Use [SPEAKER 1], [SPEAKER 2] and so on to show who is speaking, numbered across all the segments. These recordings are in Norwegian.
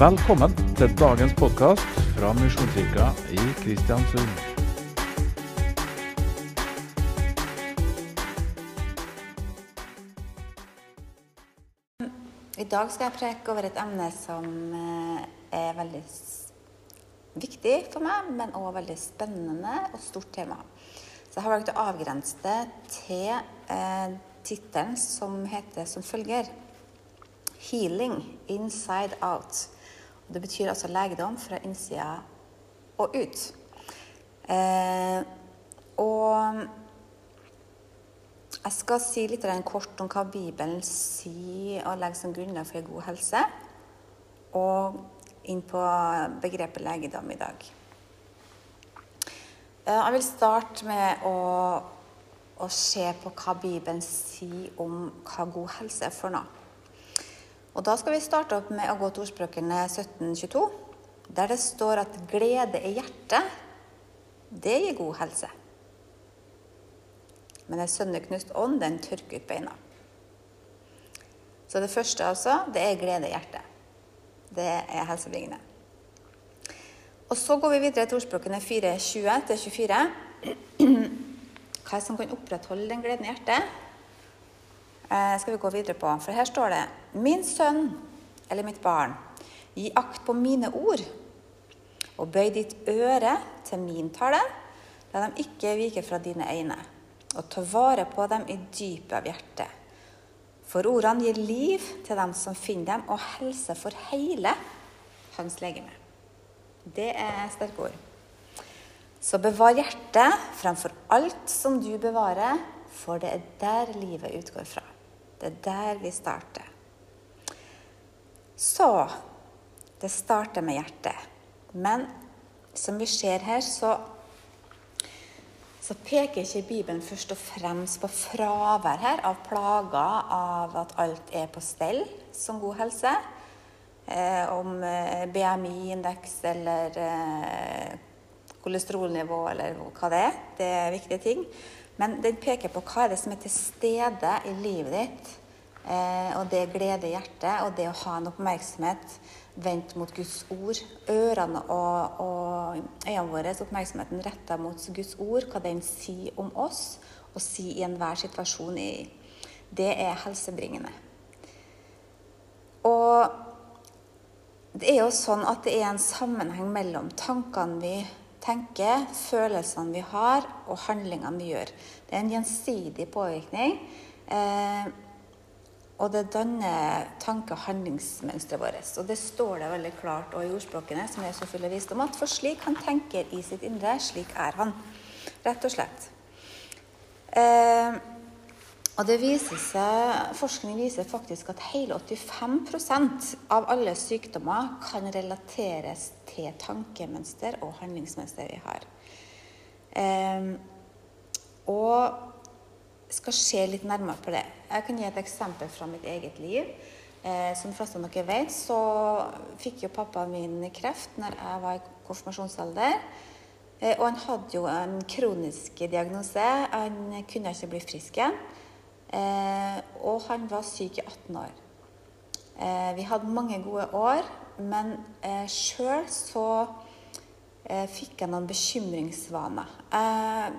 [SPEAKER 1] Velkommen til dagens podkast fra Misjonskirka i Kristiansund.
[SPEAKER 2] I dag skal jeg preke over et emne som eh, er veldig viktig for meg, men også veldig spennende og stort tema. Så jeg har valgt å avgrense det til eh, tittelen som heter som følger Healing inside out. Det betyr altså legedom fra innsida og ut. Eh, og jeg skal si litt kort om hva Bibelen sier og legger som grunnlag for god helse. Og inn på begrepet legedom i dag. Eh, Jeg vil starte med å, å se på hva Bibelen sier om hva god helse er for noe. Og Da skal vi starte opp med å gå til ordspråkene 1722, der det står at glede i hjertet, det gir god helse. Men en sønneknust ånd, den tørker ut beina. Så det første, altså, det er glede i hjertet. Det er helsebringende. Og så går vi videre til ordspråkene 4.20-24. Hva er det som kan opprettholde den gleden i hjertet? Eh, skal vi gå videre på. For her står det Min sønn, eller mitt barn, gi akt på mine ord, og bøy ditt øre til min tale. La dem ikke vike fra dine øyne, og ta vare på dem i dypet av hjertet. For ordene gir liv til dem som finner dem, og helse for hele hans legeme. Det er sterke ord. Så bevar hjertet fremfor alt som du bevarer, for det er der livet utgår fra. Det er der vi starter. Så det starter med hjertet. Men som vi ser her, så, så peker ikke Bibelen først og fremst på fravær her av plager, av at alt er på stell som god helse. Eh, om eh, BMI-indeks eller eh, kolesterolnivå eller hva det er. Det er viktige ting. Men den peker på hva er det som er til stede i livet ditt. Eh, og det er glede i hjertet, og det å ha en oppmerksomhet vendt mot Guds ord. Ørene og, og øynene våre, oppmerksomheten retta mot Guds ord, hva den sier om oss, og sier i enhver situasjon i Det er helsebringende. Og det er jo sånn at det er en sammenheng mellom tankene vi tenker, følelsene vi har, og handlingene vi gjør. Det er en gjensidig påvirkning. Eh, og det danner tanke- og handlingsmønsteret vårt. Og det står det veldig klart og i ordspråkene, som er så fulle av visdom, at for slik han tenker i sitt indre, slik er han. Rett og slett. Eh, og det viser seg, Forskning viser faktisk at hele 85% av alle sykdommer kan relateres til tankemønster og handlingsmønster vi har. Eh, og skal se litt nærmere på det. Jeg kan gi et eksempel fra mitt eget liv. Eh, som de fleste av dere vet, så fikk jo pappaen min kreft når jeg var i konfirmasjonsalder. Eh, og han hadde jo en kronisk diagnose. Han kunne ikke bli frisk igjen. Eh, og han var syk i 18 år. Eh, vi hadde mange gode år, men eh, sjøl så eh, fikk jeg noen bekymringsvaner. Jeg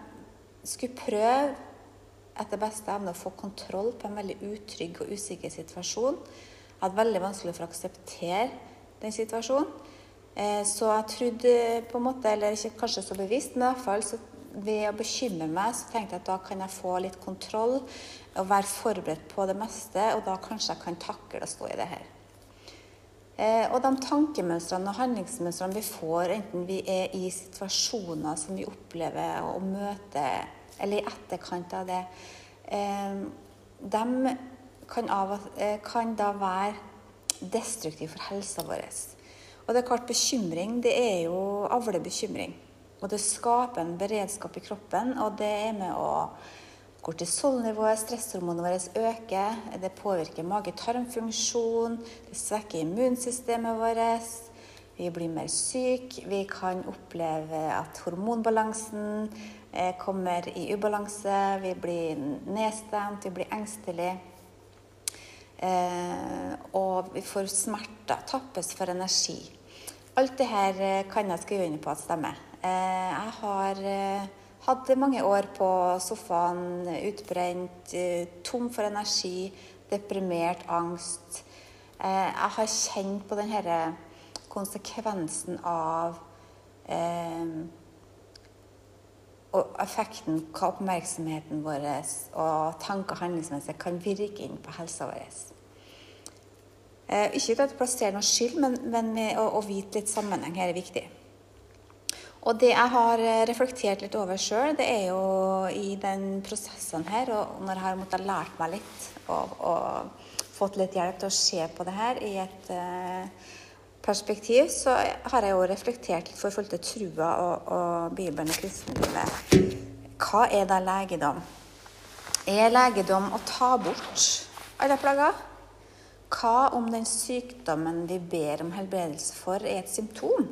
[SPEAKER 2] skulle prøve etter beste evne å få kontroll på en veldig utrygg og usikker situasjon. Jeg hadde veldig vanskelig for å akseptere den situasjonen. Eh, Så jeg trodde på en måte, eller ikke kanskje så bevisst, men i hvert fall ved å bekymre meg, så tenkte jeg at da kan jeg få litt kontroll og være forberedt på det meste, og da kanskje jeg kan takle å stå i det her. Eh, Og de tankemønstrene og handlingsmønstrene vi får, enten vi er i situasjoner som vi opplever og møter, eller i etterkant av det, eh, de kan, av, eh, kan da være destruktive for helsa vår. Og det er klart, bekymring det er jo avlebekymring. Og det skaper en beredskap i kroppen, og det er med å Kortisolnivået, stresshormonene våre øker. Det påvirker mage-tarmfunksjon. Det svekker immunsystemet vårt. Vi blir mer syke. Vi kan oppleve at hormonbalansen kommer i ubalanse. Vi blir nedstemt, vi blir engstelige. Eh, og vi får smerter, tappes for energi. Alt det her eh, kan jeg skrive under på at stemmer. Eh, jeg har eh, hatt mange år på sofaen, utbrent, eh, tom for energi, deprimert, angst. Eh, jeg har kjent på denne konsekvensen av og effekten hva oppmerksomheten vår og tanke- og kan virke inn på helsa vår. Eh, ikke at det plasserer noe skyld, men, men å, å, vite litt sammenheng her er viktig. Og det jeg har eh, reflektert litt over sjøl, det er jo i den prosessen her, og når jeg har måttet lært meg litt og, og fått litt hjelp til å se på det her i et uh, perspektiv, så har jeg jo reflektert litt for forhold til trua og, og Bibelen og kristenlivet. Hva er da legedom? Er legedom å ta bort alle plager? Hva om den sykdommen vi ber om helbredelse for, er et symptom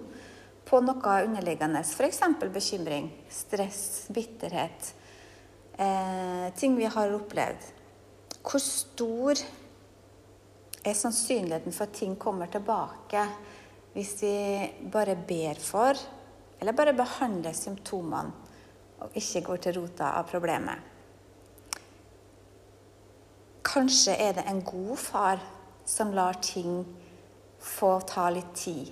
[SPEAKER 2] på noe underliggende? F.eks. bekymring, stress, bitterhet. Eh, ting vi har opplevd. Hvor stor er sannsynligheten for at ting kommer tilbake hvis vi bare ber for, eller bare behandler symptomene og ikke går til rota av problemet. Kanskje er det en god far som lar ting få ta litt tid.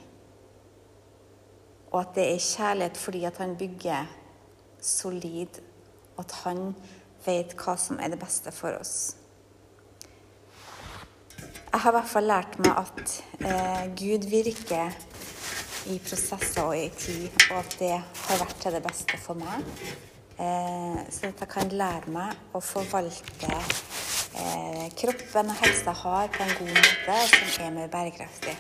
[SPEAKER 2] Og at det er kjærlighet fordi at han bygger solid, og at han vet hva som er det beste for oss. Jeg har i hvert fall lært meg at eh, Gud virker i prosesser og i tid, og at det har vært til det beste for meg. Eh, så at jeg kan lære meg å forvalte eh, kroppen og helsa jeg har, på en god måte som er mer bærekraftig.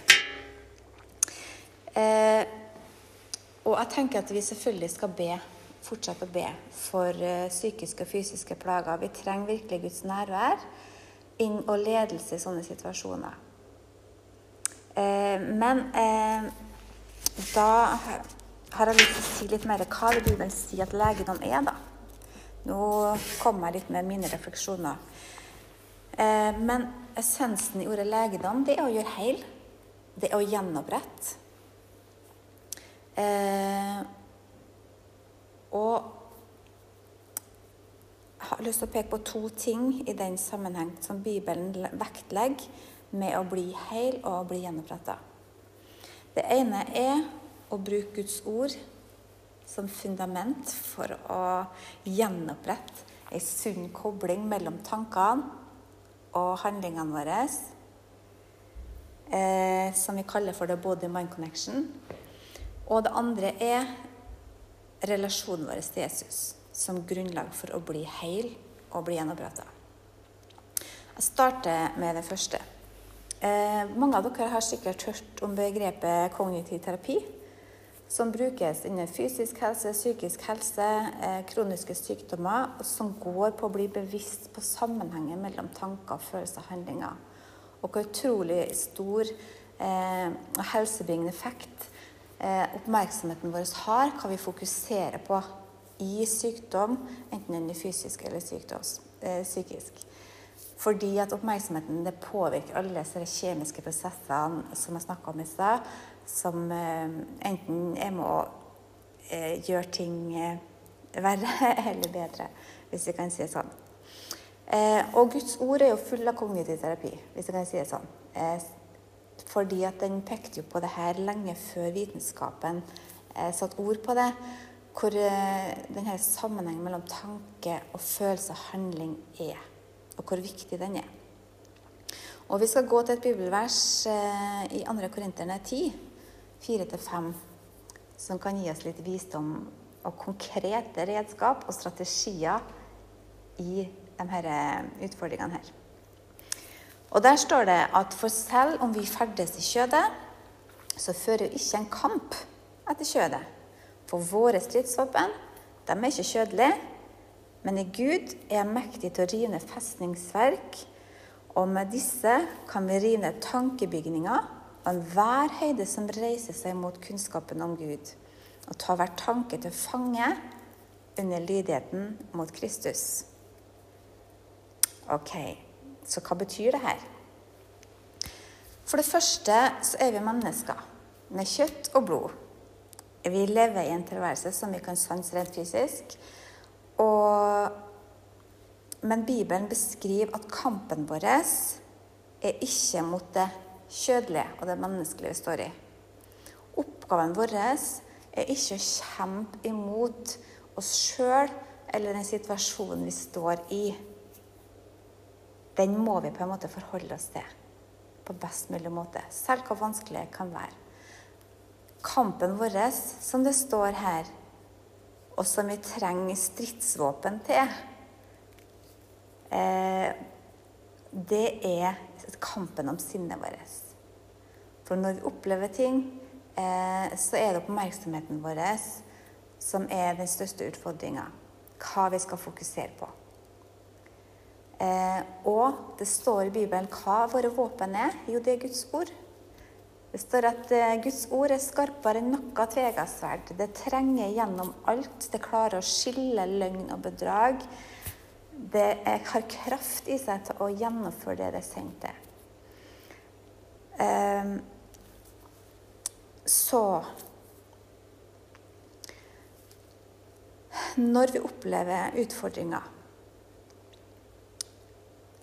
[SPEAKER 2] Eh, og jeg tenker at vi selvfølgelig skal be, fortsette å be for eh, psykiske og fysiske plager. Vi trenger virkelig Guds nærvær inn og ledelse i sånne situasjoner. Eh, men eh, da har jeg lyst til å si litt mer hva vil si at legedom er, da. Nå kommer jeg litt med mine refleksjoner. Eh, men essensen i ordet legedom, det er å gjøre heil. Det er å gjenopprette. Eh, og har lyst til å peke på to ting i den sammenheng som Bibelen vektlegger med å bli heil og å bli gjenoppretta. Det ene er å bruke Guds ord som fundament for å gjenopprette ei sunn kobling mellom tankene og handlingene våre, eh, som vi kaller for the body mind connection. Og det andre er relasjonen vår til Jesus som grunnlag for å bli heil og bli gjenoppretta. Jeg starter med det første. Eh, mange av dere har sikkert hørt om begrepet kognitiv terapi, som brukes innen fysisk helse, psykisk helse, eh, kroniske sykdommer, og som går på å bli bevisst på sammenhengen mellom tanker, følelser og handlinger. Og hvor utrolig stor eh, helsebringende effekt eh, oppmerksomheten vår har, hva vi fokuserer på i sykdom, enten den er fysisk eller eh, psykisk. Fordi at oppmerksomheten det påvirker alle disse kjemiske prosessene som jeg snakka om i stad, som eh, enten er med å eh, gjøre ting verre eller bedre, hvis vi kan si det sånn. Og Guds ord er jo full av kognitiv terapi, hvis jeg kan si det sånn. Fordi at den pekte jo på det her lenge før vitenskapen satte ord på det hvor eh, denne sammenhengen mellom tanke og følelse og handling er, og hvor viktig den er. Og Vi skal gå til et bibelvers eh, i 2. Korinterne 10, 4-5, som kan gi oss litt visdom og konkrete redskap og strategier i disse eh, utfordringene her. Og Der står det at for selv om vi ferdes i kjødet, så fører ikke en kamp etter kjødet. For våre stridsvåpen, de er ikke kjødelige, men i Gud er jeg mektig til å rive festningsverk, og med disse kan vi rive tankebygninger og enhver høyde som reiser seg mot kunnskapen om Gud, og ta hver tanke til fange under lydigheten mot Kristus. Ok, så hva betyr det her? For det første så er vi mennesker med kjøtt og blod. Vi lever i en tilværelse som vi kan sanse rent fysisk. Og, men Bibelen beskriver at kampen vår er ikke mot det kjødelige og det menneskelige vi står i. Oppgaven vår er ikke å kjempe imot oss sjøl eller den situasjonen vi står i. Den må vi på en måte forholde oss til på best mulig måte, selv hvor vanskelig det kan være. Kampen vår, som det står her, og som vi trenger stridsvåpen til, eh, det er kampen om sinnet vårt. For når vi opplever ting, eh, så er det oppmerksomheten vår som er den største utfordringa. Hva vi skal fokusere på. Eh, og det står i Bibelen hva våre våpen er. Jo, det er Guds ord. Det står at eh, Guds ord er skarpere enn noe tvegassverd. Det trenger gjennom alt. Det klarer å skille løgn og bedrag. Det er, har kraft i seg til å gjennomføre det det er sendt til. Um, så Når vi opplever utfordringer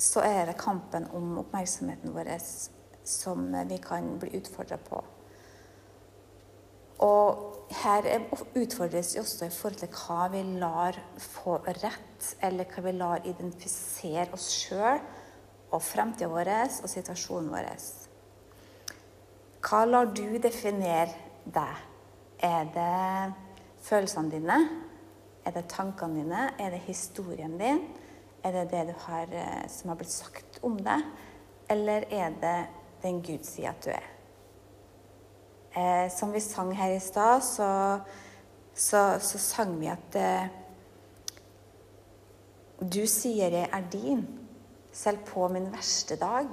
[SPEAKER 2] så er det kampen om oppmerksomheten vår som vi kan bli utfordra på. Og her utfordres vi også i forhold til hva vi lar få rett, eller hva vi lar identifisere oss sjøl og fremtida vår og situasjonen vår. Hva lar du definere deg? Er det følelsene dine? Er det tankene dine? Er det historien din? Er det det har, eh, som har blitt sagt om deg, eller er det den Gud sier at du er? Eh, som vi sang her i stad, så, så, så, sang vi at eh, Du sier jeg er din, selv på min verste dag.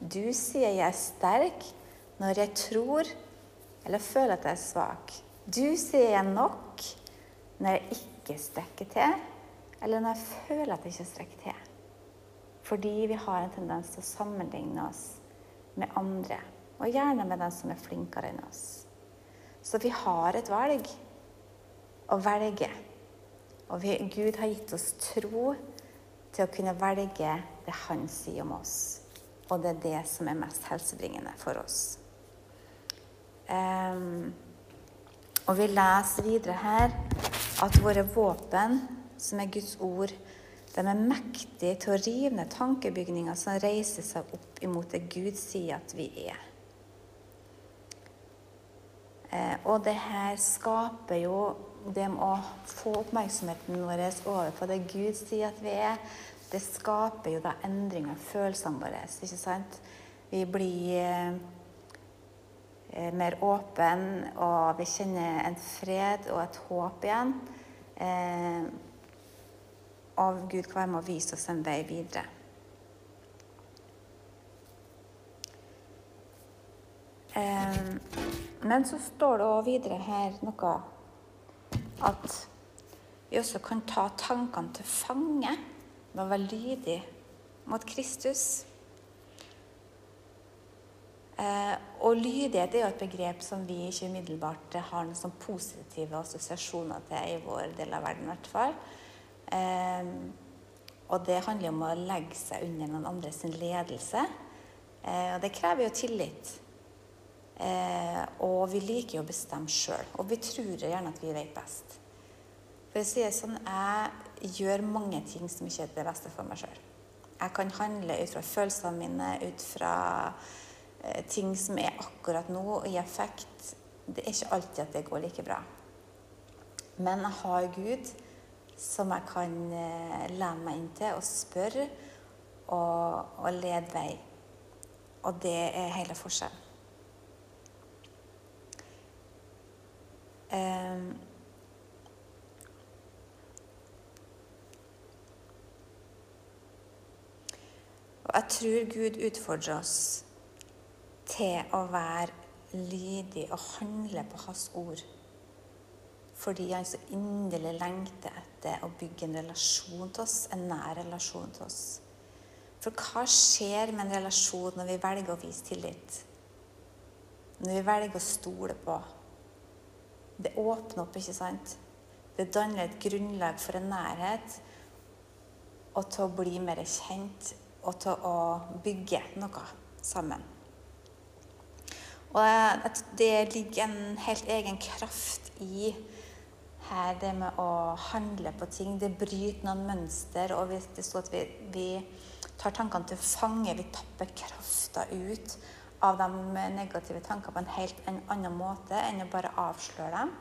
[SPEAKER 2] Du sier jeg er sterk når jeg tror eller føler at jeg er svak. Du sier jeg nok når jeg ikke strekker til eller når jeg føler at jeg ikke strekker til. Fordi vi har en tendens til å sammenligne oss med andre, og gjerne med den som er flinkere enn oss. Så vi har et valg å velge. Og vi, Gud har gitt oss tro til å kunne velge det Han sier om oss. Og det er det som er mest helsebringende for oss. Um, og vi leser videre her at våre våpen som er Guds ord, de er mektige til å rive ned tankebygninger som reiser seg opp imot det Gud sier at vi er. Eh, og det her skaper jo det med å få oppmerksomheten vår over på det Gud sier at vi er, det skaper jo da endringer i følelsene våre. ikke sant? Vi blir eh, mer åpne, og vi kjenner en fred og et håp igjen. Av Gud kan være med å vise oss en vei videre. Men så står det òg videre her noe at vi også kan ta tankene til fange med å være lydig mot Kristus. Eh, og lydighet er jo et begrep som vi ikke umiddelbart har noen sånn positive assosiasjoner til i vår del av verden. I hvert fall. Eh, og det handler om å legge seg under noen andres ledelse. Eh, og det krever jo tillit. Eh, og vi liker jo å bestemme sjøl. Og vi tror gjerne at vi vet best. For å si det sånn, jeg gjør mange ting som ikke er det beste for meg sjøl. Jeg kan handle ut fra følelsene mine, ut fra eh, ting som er akkurat nå, og i effekt. Det er ikke alltid at det går like bra. Men jeg har Gud som jeg kan eh, lene meg inn til og spørre og, og lede vei. Og det er hele forskjellen. Um, og jeg tror Gud utfordrer oss til å være lydig og handle på Hans ord fordi han så inderlig lengter etter å bygge en relasjon til oss, en nær relasjon til oss. For hva skjer med en relasjon når vi velger å vise tillit? når vi velger å stole på. Det åpner opp, ikke sant? Det danner et grunnlag for en nærhet og til å bli mer kjent og til å bygge noe sammen. Og det ligger en helt egen kraft i det med å handle på ting. Det bryter noen mønster. Og det står at vi, vi tar tankene til fange, vi tapper krafta ut av de negative tankene på en helt en annen måte enn å bare avsløre dem.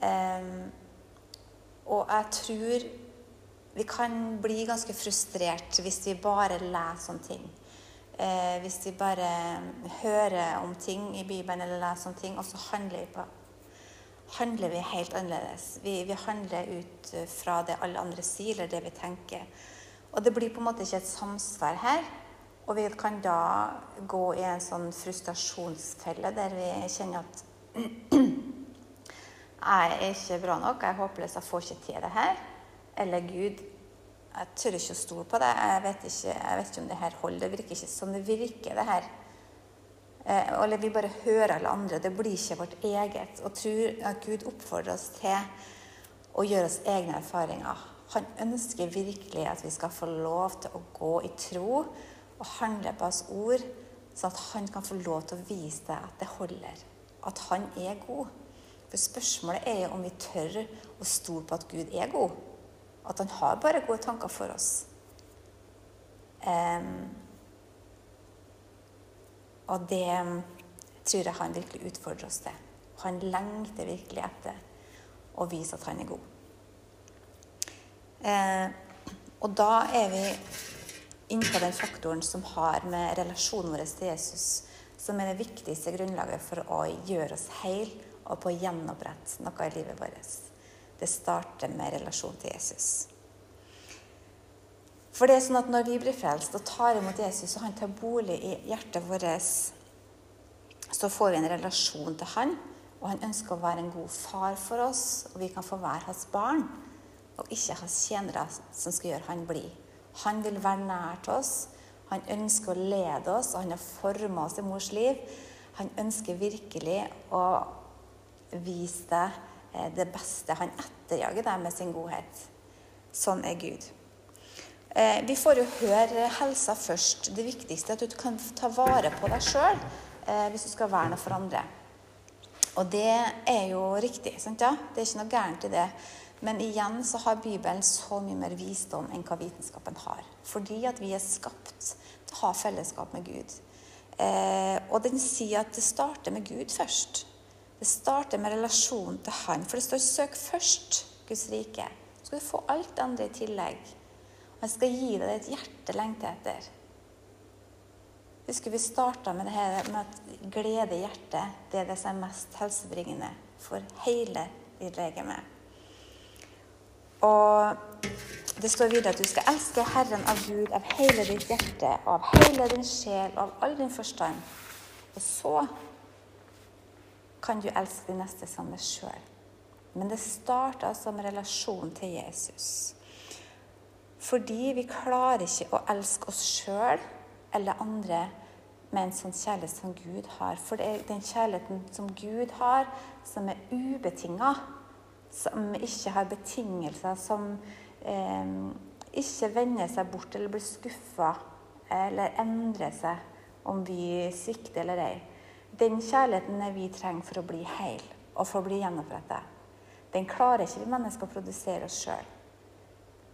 [SPEAKER 2] Um, og jeg tror vi kan bli ganske frustrert hvis vi bare leser om ting. Eh, hvis vi bare hører om ting i Bibelen eller leser om ting, og så handler vi, på, handler vi helt annerledes. Vi, vi, handler ut fra det alle andre sier, eller det vi tenker. Og det blir på en måte ikke et samsvar her. Og vi kan da gå i en sånn frustrasjonsfelle der vi kjenner at jeg er ikke bra nok, jeg er håpløs, jeg får ikke til det her. Eller Gud, jeg tør ikke å stole på det. Jeg vet ikke, jeg vet ikke om det her holder. Det virker ikke som det virker, det her. Eh, eller vi bare hører alle andre. Det blir ikke vårt eget. Og tror at Gud oppfordrer oss til å gjøre oss egne erfaringer. Han ønsker virkelig at vi skal få lov til å gå i tro og handle på hans ord, sånn at han kan få lov til å vise deg at det holder. At han er god. For spørsmålet er jo om vi tør å stole på at Gud er god. At han har bare gode tanker for oss. Um, og det tror jeg han virkelig utfordrer oss til. Han lengter virkelig etter å vise at han er god. Eh, og da er vi innpå den faktoren som har med relasjonen vår til Jesus som er det viktigste grunnlaget for å gjøre oss heil og på å gjenopprette noe i livet vårt. Det starter med relasjon til Jesus. For det er sånn at når vi blir frelst og tar imot Jesus, og han tar bolig i hjertet vårt, så får vi en relasjon til han, og han ønsker å være en god far for oss, og vi kan få være hans barn, og ikke hans tjenere som skal gjøre han blid. Han vil være nær til oss. Han ønsker å lede oss, og han har forma oss i mors liv. Han ønsker virkelig å vise deg Eh, det beste. Han etterjager deg med sin godhet. Sånn er Gud. Eh, vi får jo høre helsa først. Det viktigste er at du kan ta vare på deg sjøl eh, hvis du skal være noe for andre. Og det er jo riktig. sant ja? Det er ikke noe gærent i det. Men igjen så har Bibelen så mye mer visdom enn hva vitenskapen har. Fordi at vi er skapt til å ha fellesskap med Gud. Eh, og den sier at det starter med Gud først. Det starter med relasjonen til Han. For det står 'søk først Guds rike'. Så skal du få alt andre i tillegg. Og jeg skal gi deg det et hjerte lengter etter. Husker vi starta med det her med at glede i hjertet det er det som er mest helsebringende for hele ditt legeme. Og det står videre at du skal elske Herren av Gud av hele ditt hjerte, av hele din sjel av all din forstand. Og så kan du elske de neste som deg sjøl. Men det starter altså med relasjonen til Jesus. Fordi vi klarer ikke å elske oss sjøl eller andre med en sånn kjærlighet som Gud har. For det er den kjærligheten som Gud har, som er ubetinga. Som ikke har betingelser, som eh, ikke vender seg bort eller blir skuffa eller endrer seg om vi svikter eller ei. Den kjærligheten vi trenger for å bli heil og for å bli gjenoppretta. Den klarer ikke vi mennesker å produsere oss sjøl.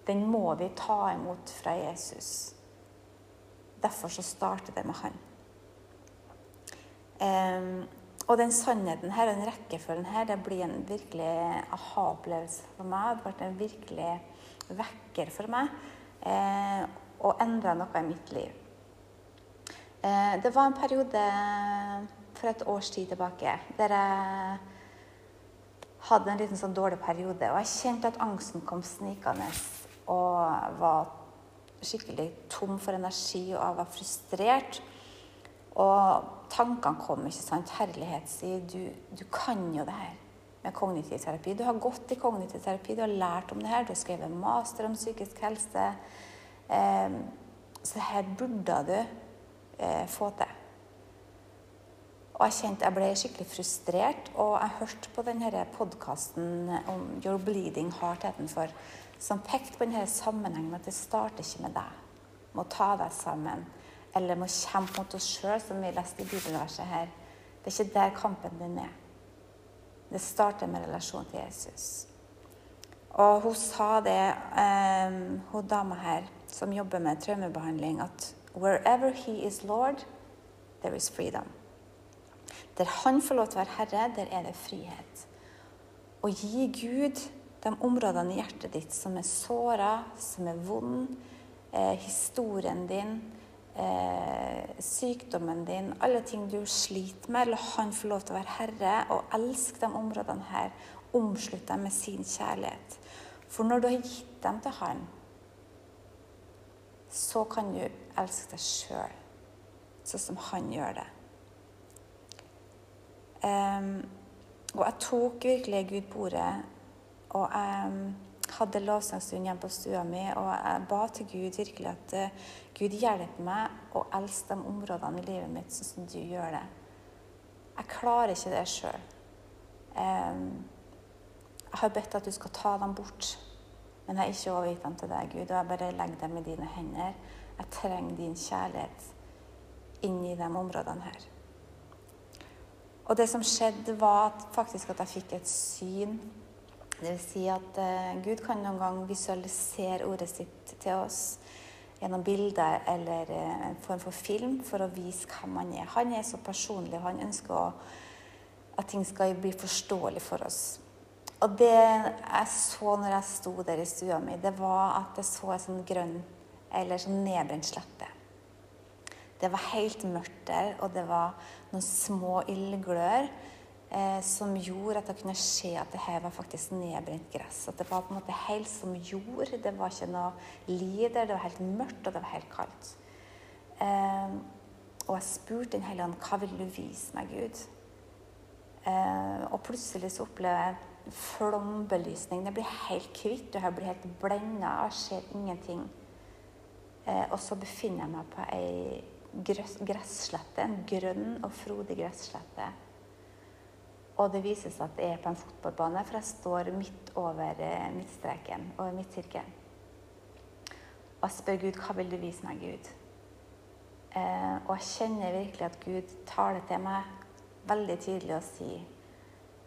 [SPEAKER 2] Den må vi ta imot fra Jesus. Derfor så starter det med Han. Um, og den sannheten her og den rekkefølgen her, det blir en virkelig aha-opplevelse for meg. Det ble en virkelig vekker for meg. Eh, og endra noe i mitt liv. Eh, det var en periode for et års tid tilbake der jeg hadde en liten sånn dårlig periode. Og jeg kjente at angsten kom snikende og var skikkelig tom for energi, og jeg var frustrert. Og tankene kom, ikke sant. Herlighet sier du, du kan jo det her med kognitiv terapi. Du har gått i kognitiv terapi, du har lært om det her, du har skrevet master om psykisk helse. Eh, så her burde du eh, få til. Og jeg kjente jeg ble skikkelig frustrert. Og jeg hørte på denne podkasten om Your Bleeding Heart hetenfor, som pekte på denne sammenhengen at det starter ikke med deg. Må ta deg sammen. Eller må kjempe mot oss sjøl, som vi leste i bibelverset her. Det er ikke der kampen din er. Det starter med relasjonen til Jesus. Og hun sa det, um, hun dama her som jobber med traumebehandling, at wherever he is Lord, there is freedom. Der han får lov til å være herre, der er det frihet. Å gi Gud de områdene i hjertet ditt som er såra, som er vond, eh, historien din, eh, sykdommen din, alle ting du sliter med, la han få lov til å være herre og elske de områdene her. Omslutt dem med sin kjærlighet. For når du har gitt dem til han, så kan du elske deg sjøl sånn som han gjør det. Um, og jeg tok virkelig Gud på ordet. Og jeg hadde lovsangstund hjemme på stua mi, og jeg ba til Gud virkelig at uh, Gud hjelper meg å elske de områdene i livet mitt sånn som du gjør det. Jeg klarer ikke det sjøl. Jeg har bedt at du skal ta dem bort, men jeg har ikke overgitt dem til deg, Gud. Og jeg bare legger dem i dine hender. Jeg trenger din kjærlighet inn i de områdene her. Og det som skjedde, var faktisk at jeg fikk et syn. Det vil si at uh, Gud kan noen gang visualisere ordet sitt til oss gjennom bilder eller uh, en form for film for å vise hvem han er. Han er så personlig, og han ønsker å, at ting skal bli forståelig for oss. Og det jeg så når jeg sto der i stua mi, det var at jeg så en sånn grønn eller sånn nedbrent slette. Det var helt mørkt der, og det var noen små ildglør eh, som gjorde at det kunne se at det her var faktisk nedbrent gress. At det var på en måte helt som jord. Det var ikke noe liv der. Det var helt mørkt, og det var helt kaldt. Eh, og jeg spurte Den hellige ånd hva vil du vise meg, Gud? Eh, og plutselig så opplever jeg flombelysning. Det blir helt hvitt, og jeg blir helt blenda Jeg ser ingenting. Eh, og så befinner jeg meg på ei gresslette, en grønn og frodig gresslette. Og det viser seg at det er på en fotballbane, for jeg står midt over eh, midtstreken, over midtsirkelen. Og jeg spør Gud hva vil du vise meg, Gud? Eh, og jeg kjenner virkelig at Gud taler til meg veldig tydelig og sier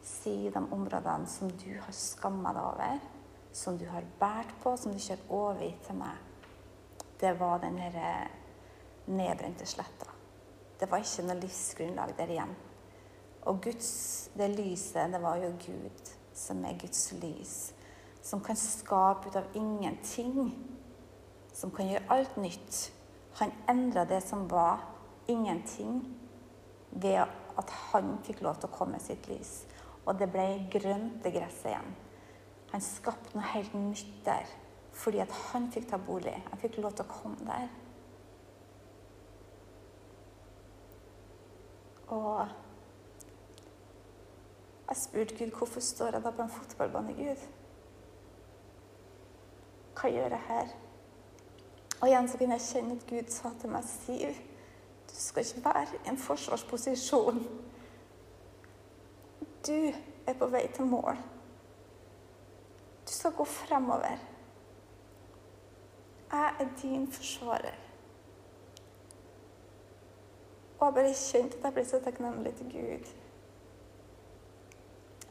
[SPEAKER 2] Si de områdene som du har skamma deg over, som du har båret på, som du ikke har overgitt til meg. Det var den herre nedbrente sletta. Det var ikke noe livsgrunnlag der igjen. Og Guds, det lyset, det var jo Gud som er Guds lys. Som kan skape ut av ingenting. Som kan gjøre alt nytt. Han endra det som var ingenting, ved at han fikk lov til å komme med sitt lys. Og det ble grønt, det gresset igjen. Han skapte noe helt nytt der fordi at han fikk ta bolig. Han fikk lov til å komme der. Og jeg spurte Gud hvorfor står jeg da på en fotballbane, Gud? Hva gjør jeg her? Og igjen så kunne jeg kjenne at Gud sa til meg, Siv, du skal ikke være i en forsvarsposisjon. Du er på vei til mål. Du skal gå fremover. Jeg er din forsvarer. Og jeg bare kjente at jeg ble så takknemlig til Gud.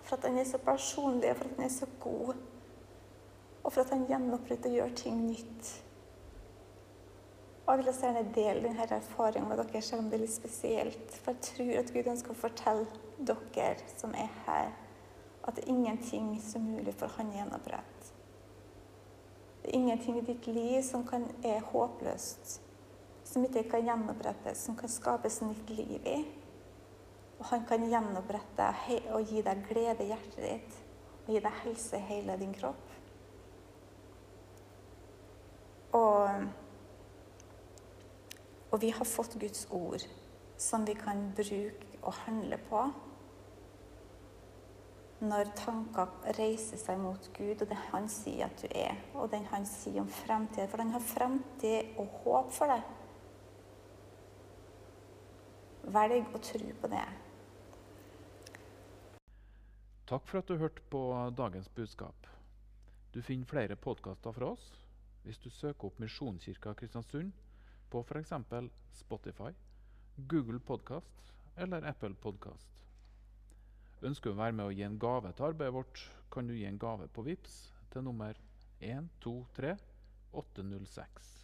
[SPEAKER 2] For at han er så personlig, for at han er så god. Og for at han gjenoppretter og gjør ting nytt. Og jeg vil også gjerne dele denne erfaringen med dere, selv om det er litt spesielt. For jeg tror at Gud ønsker å fortelle dere som er her, at det er ingenting som er mulig for han å gjenopprette. Det er ingenting i ditt liv som kan, er håpløst som ikke kan gjenopprettes, som kan skapes nytt liv i. Og han kan gjenopprette og gi deg glede i hjertet ditt og gi deg helse i hele din kropp. Og, og vi har fått Guds ord som vi kan bruke og handle på når tanker reiser seg mot Gud og det han sier at du er, og den han sier om fremtiden. For han har fremtid og håp for deg. Velg å tro på det.
[SPEAKER 1] Takk for at du hørte på dagens budskap. Du finner flere podkaster fra oss hvis du søker opp Misjonskirka Kristiansund på f.eks. Spotify, Google Podkast eller Apple Podkast. Ønsker du å være med å gi en gave til arbeidet vårt, kan du gi en gave på VIPS til nummer 123 806.